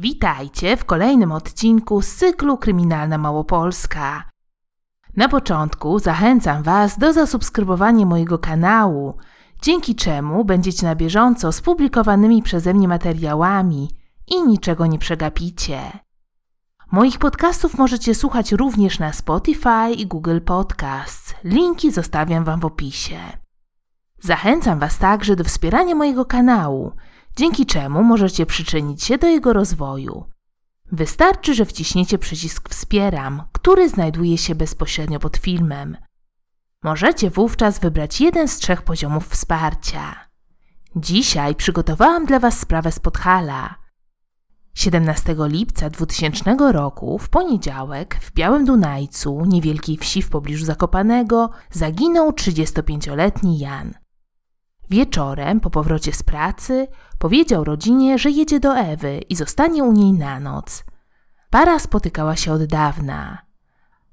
Witajcie w kolejnym odcinku z cyklu Kryminalna Małopolska. Na początku zachęcam Was do zasubskrybowania mojego kanału, dzięki czemu będziecie na bieżąco z publikowanymi przeze mnie materiałami i niczego nie przegapicie. Moich podcastów możecie słuchać również na Spotify i Google Podcasts. Linki zostawiam Wam w opisie. Zachęcam Was także do wspierania mojego kanału, dzięki czemu możecie przyczynić się do jego rozwoju. Wystarczy, że wciśniecie przycisk Wspieram, który znajduje się bezpośrednio pod filmem. Możecie wówczas wybrać jeden z trzech poziomów wsparcia. Dzisiaj przygotowałam dla Was sprawę z Podhala. 17 lipca 2000 roku, w poniedziałek, w Białym Dunajcu, niewielkiej wsi w pobliżu Zakopanego, zaginął 35-letni Jan. Wieczorem, po powrocie z pracy, powiedział rodzinie, że jedzie do Ewy i zostanie u niej na noc. Para spotykała się od dawna.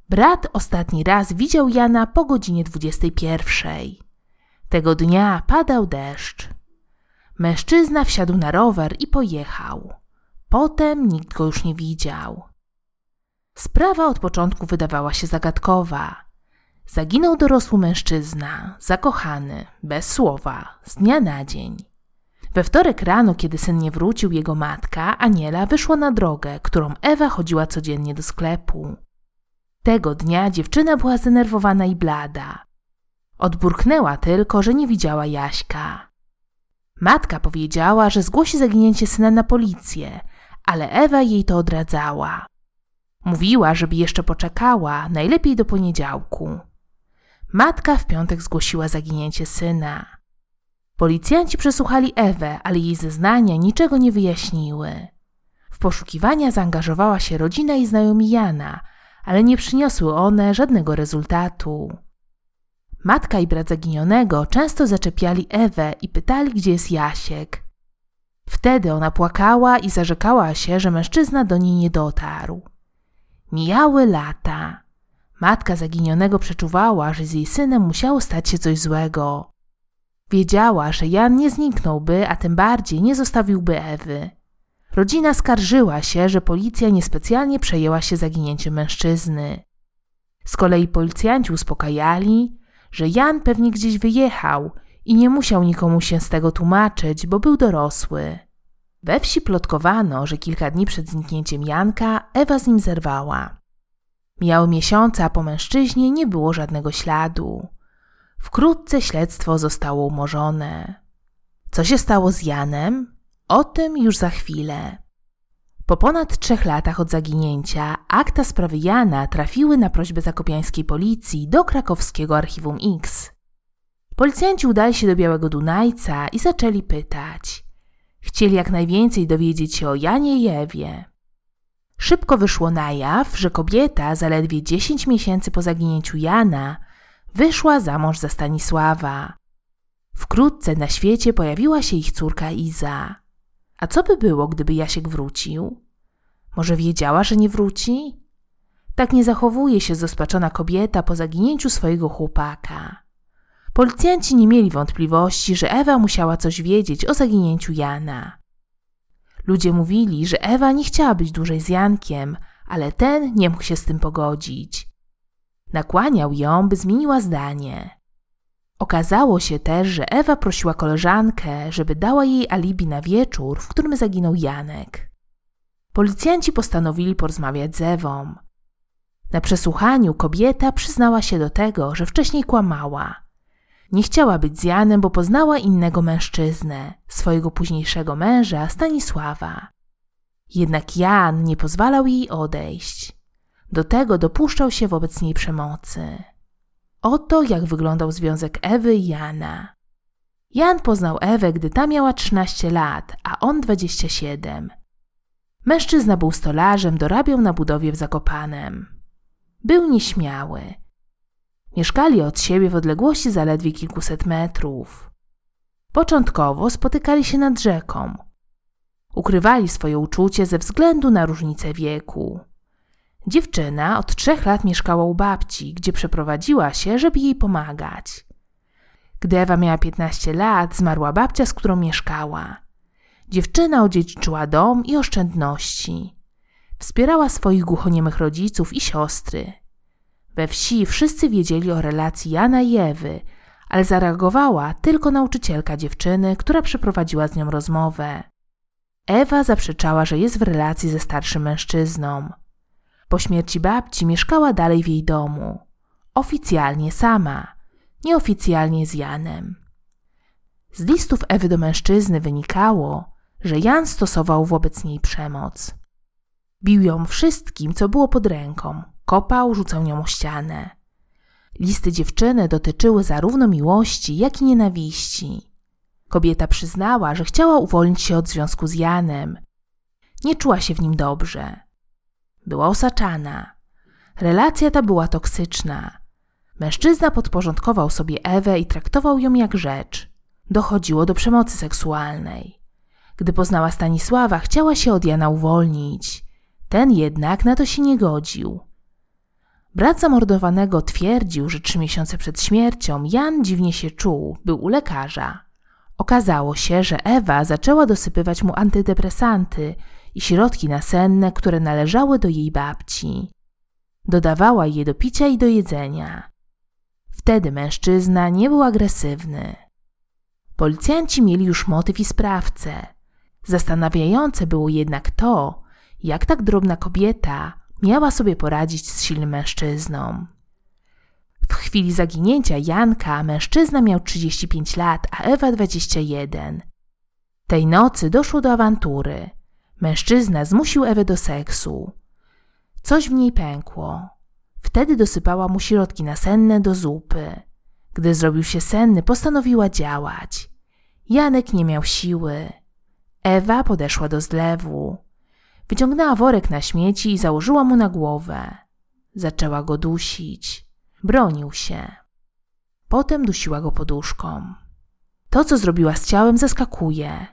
Brat ostatni raz widział Jana po godzinie 21. Tego dnia padał deszcz. Mężczyzna wsiadł na rower i pojechał. Potem nikt go już nie widział. Sprawa od początku wydawała się zagadkowa. Zaginął dorosły mężczyzna, zakochany, bez słowa, z dnia na dzień. We wtorek rano, kiedy syn nie wrócił, jego matka, Aniela, wyszła na drogę, którą Ewa chodziła codziennie do sklepu. Tego dnia dziewczyna była zdenerwowana i blada. Odburknęła tylko, że nie widziała Jaśka. Matka powiedziała, że zgłosi zaginięcie syna na policję, ale Ewa jej to odradzała. Mówiła, żeby jeszcze poczekała, najlepiej do poniedziałku. Matka w piątek zgłosiła zaginięcie syna. Policjanci przesłuchali Ewę, ale jej zeznania niczego nie wyjaśniły. W poszukiwania zaangażowała się rodzina i znajomi Jana, ale nie przyniosły one żadnego rezultatu. Matka i brat zaginionego często zaczepiali Ewę i pytali, gdzie jest Jasiek. Wtedy ona płakała i zarzekała się, że mężczyzna do niej nie dotarł. Mijały lata. Matka zaginionego przeczuwała, że z jej synem musiało stać się coś złego. Wiedziała, że Jan nie zniknąłby, a tym bardziej nie zostawiłby Ewy. Rodzina skarżyła się, że policja niespecjalnie przejęła się zaginięciem mężczyzny. Z kolei policjanci uspokajali, że Jan pewnie gdzieś wyjechał i nie musiał nikomu się z tego tłumaczyć, bo był dorosły. We wsi plotkowano, że kilka dni przed zniknięciem Janka Ewa z nim zerwała. Mijały miesiące, a po mężczyźnie nie było żadnego śladu. Wkrótce śledztwo zostało umorzone. Co się stało z Janem? O tym już za chwilę. Po ponad trzech latach od zaginięcia akta sprawy Jana trafiły na prośbę zakopiańskiej policji do krakowskiego archiwum X. Policjanci udali się do Białego Dunajca i zaczęli pytać. Chcieli jak najwięcej dowiedzieć się o Janie i Ewie. Szybko wyszło na jaw, że kobieta zaledwie 10 miesięcy po zaginięciu Jana wyszła za mąż za Stanisława. Wkrótce na świecie pojawiła się ich córka Iza. A co by było, gdyby Jasiek wrócił? Może wiedziała, że nie wróci? Tak nie zachowuje się zospaczona kobieta po zaginięciu swojego chłopaka. Policjanci nie mieli wątpliwości, że Ewa musiała coś wiedzieć o zaginięciu Jana. Ludzie mówili, że Ewa nie chciała być dłużej z Jankiem, ale ten nie mógł się z tym pogodzić. Nakłaniał ją, by zmieniła zdanie. Okazało się też, że Ewa prosiła koleżankę, żeby dała jej alibi na wieczór, w którym zaginął Janek. Policjanci postanowili porozmawiać z Ewą. Na przesłuchaniu kobieta przyznała się do tego, że wcześniej kłamała. Nie chciała być z Janem, bo poznała innego mężczyznę, swojego późniejszego męża Stanisława. Jednak Jan nie pozwalał jej odejść. Do tego dopuszczał się wobec niej przemocy. Oto jak wyglądał związek Ewy i Jana. Jan poznał Ewę, gdy ta miała 13 lat, a on 27. Mężczyzna był stolarzem, dorabiał na budowie w Zakopanem. Był nieśmiały. Mieszkali od siebie w odległości zaledwie kilkuset metrów. Początkowo spotykali się nad rzeką. Ukrywali swoje uczucie ze względu na różnicę wieku. Dziewczyna od trzech lat mieszkała u babci, gdzie przeprowadziła się, żeby jej pomagać. Gdy Ewa miała 15 lat, zmarła babcia, z którą mieszkała. Dziewczyna odziedziczyła dom i oszczędności. Wspierała swoich głuchoniemych rodziców i siostry. We wsi wszyscy wiedzieli o relacji Jana i Ewy, ale zareagowała tylko nauczycielka dziewczyny, która przeprowadziła z nią rozmowę. Ewa zaprzeczała, że jest w relacji ze starszym mężczyzną. Po śmierci babci mieszkała dalej w jej domu. Oficjalnie sama, nieoficjalnie z Janem. Z listów Ewy do mężczyzny wynikało, że Jan stosował wobec niej przemoc. Bił ją wszystkim, co było pod ręką, kopał, rzucał nią o ścianę. Listy dziewczyny dotyczyły zarówno miłości, jak i nienawiści. Kobieta przyznała, że chciała uwolnić się od związku z Janem. Nie czuła się w nim dobrze. Była osaczana. Relacja ta była toksyczna. Mężczyzna podporządkował sobie Ewę i traktował ją jak rzecz. Dochodziło do przemocy seksualnej. Gdy poznała Stanisława, chciała się od Jana uwolnić. Ten jednak na to się nie godził. Brat zamordowanego twierdził, że trzy miesiące przed śmiercią Jan dziwnie się czuł, był u lekarza. Okazało się, że Ewa zaczęła dosypywać mu antydepresanty i środki nasenne, które należały do jej babci. Dodawała je do picia i do jedzenia. Wtedy mężczyzna nie był agresywny. Policjanci mieli już motyw i sprawcę. Zastanawiające było jednak to, jak tak drobna kobieta miała sobie poradzić z silnym mężczyzną. W chwili zaginięcia Janka mężczyzna miał 35 lat, a Ewa 21. Tej nocy doszło do awantury. Mężczyzna zmusił Ewę do seksu. Coś w niej pękło. Wtedy dosypała mu środki nasenne do zupy. Gdy zrobił się senny, postanowiła działać. Janek nie miał siły. Ewa podeszła do zlewu. Wyciągnęła worek na śmieci i założyła mu na głowę. Zaczęła go dusić. Bronił się. Potem dusiła go poduszką. To, co zrobiła z ciałem, zaskakuje.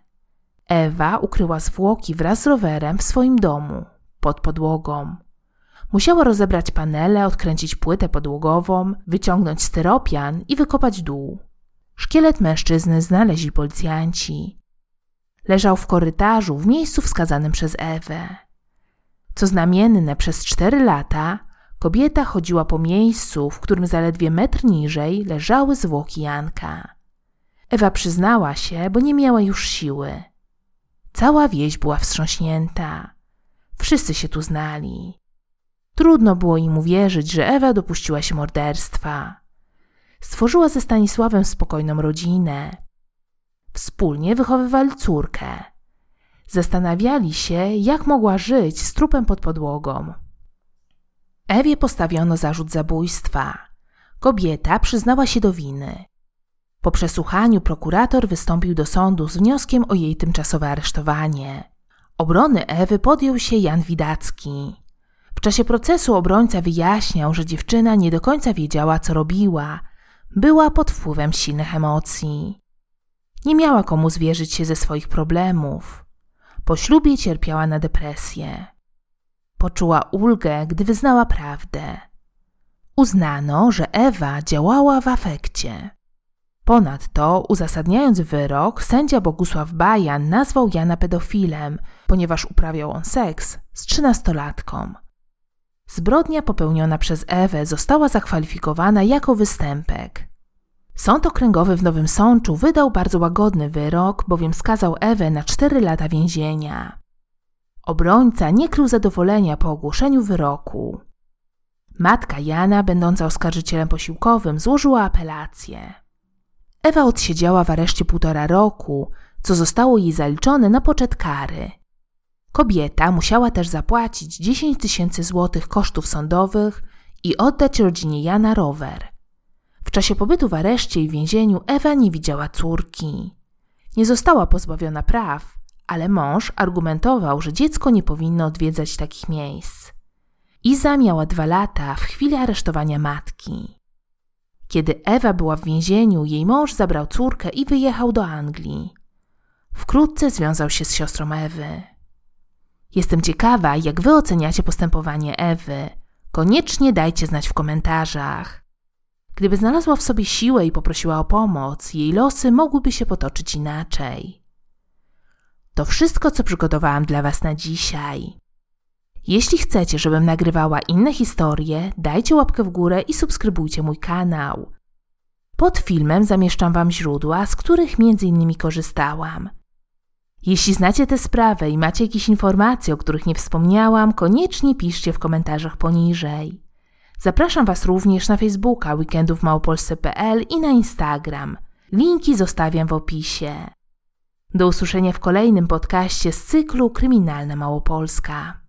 Ewa ukryła zwłoki wraz z rowerem w swoim domu, pod podłogą. Musiała rozebrać panele, odkręcić płytę podłogową, wyciągnąć styropian i wykopać dół. Szkielet mężczyzny znaleźli policjanci. Leżał w korytarzu w miejscu wskazanym przez Ewę. Co znamienne, przez cztery lata kobieta chodziła po miejscu, w którym zaledwie metr niżej leżały zwłoki Janka. Ewa przyznała się, bo nie miała już siły. Cała wieś była wstrząśnięta. Wszyscy się tu znali. Trudno było im uwierzyć, że Ewa dopuściła się morderstwa. Stworzyła ze Stanisławem spokojną rodzinę. Wspólnie wychowywali córkę. Zastanawiali się, jak mogła żyć z trupem pod podłogą. Ewie postawiono zarzut zabójstwa. Kobieta przyznała się do winy. Po przesłuchaniu prokurator wystąpił do sądu z wnioskiem o jej tymczasowe aresztowanie. Obrony Ewy podjął się Jan Widacki. W czasie procesu obrońca wyjaśniał, że dziewczyna nie do końca wiedziała, co robiła. Była pod wpływem silnych emocji. Nie miała komu zwierzyć się ze swoich problemów. Po ślubie cierpiała na depresję. Poczuła ulgę, gdy wyznała prawdę. Uznano, że Ewa działała w afekcie. Ponadto, uzasadniając wyrok, sędzia Bogusław Bajan nazwał Jana pedofilem, ponieważ uprawiał on seks z trzynastolatką. Zbrodnia popełniona przez Ewę została zakwalifikowana jako występek. Sąd okręgowy w Nowym Sączu wydał bardzo łagodny wyrok, bowiem skazał Ewę na cztery lata więzienia. Obrońca nie krył zadowolenia po ogłoszeniu wyroku. Matka Jana, będąca oskarżycielem posiłkowym, złożyła apelację. Ewa odsiedziała w areszcie półtora roku, co zostało jej zaliczone na poczet kary. Kobieta musiała też zapłacić 10 tysięcy złotych kosztów sądowych i oddać rodzinie Jana rower. Czasie pobytu w areszcie i więzieniu Ewa nie widziała córki. Nie została pozbawiona praw, ale mąż argumentował, że dziecko nie powinno odwiedzać takich miejsc. Iza miała dwa lata w chwili aresztowania matki. Kiedy Ewa była w więzieniu, jej mąż zabrał córkę i wyjechał do Anglii. Wkrótce związał się z siostrą Ewy. Jestem ciekawa, jak wy oceniacie postępowanie Ewy. Koniecznie dajcie znać w komentarzach. Gdyby znalazła w sobie siłę i poprosiła o pomoc, jej losy mogłyby się potoczyć inaczej. To wszystko, co przygotowałam dla Was na dzisiaj. Jeśli chcecie, żebym nagrywała inne historie, dajcie łapkę w górę i subskrybujcie mój kanał. Pod filmem zamieszczam Wam źródła, z których innymi korzystałam. Jeśli znacie tę sprawę i macie jakieś informacje, o których nie wspomniałam, koniecznie piszcie w komentarzach poniżej. Zapraszam Was również na Facebooka weekendówmałopolsce.pl i na Instagram. Linki zostawiam w opisie. Do usłyszenia w kolejnym podcaście z cyklu Kryminalna Małopolska.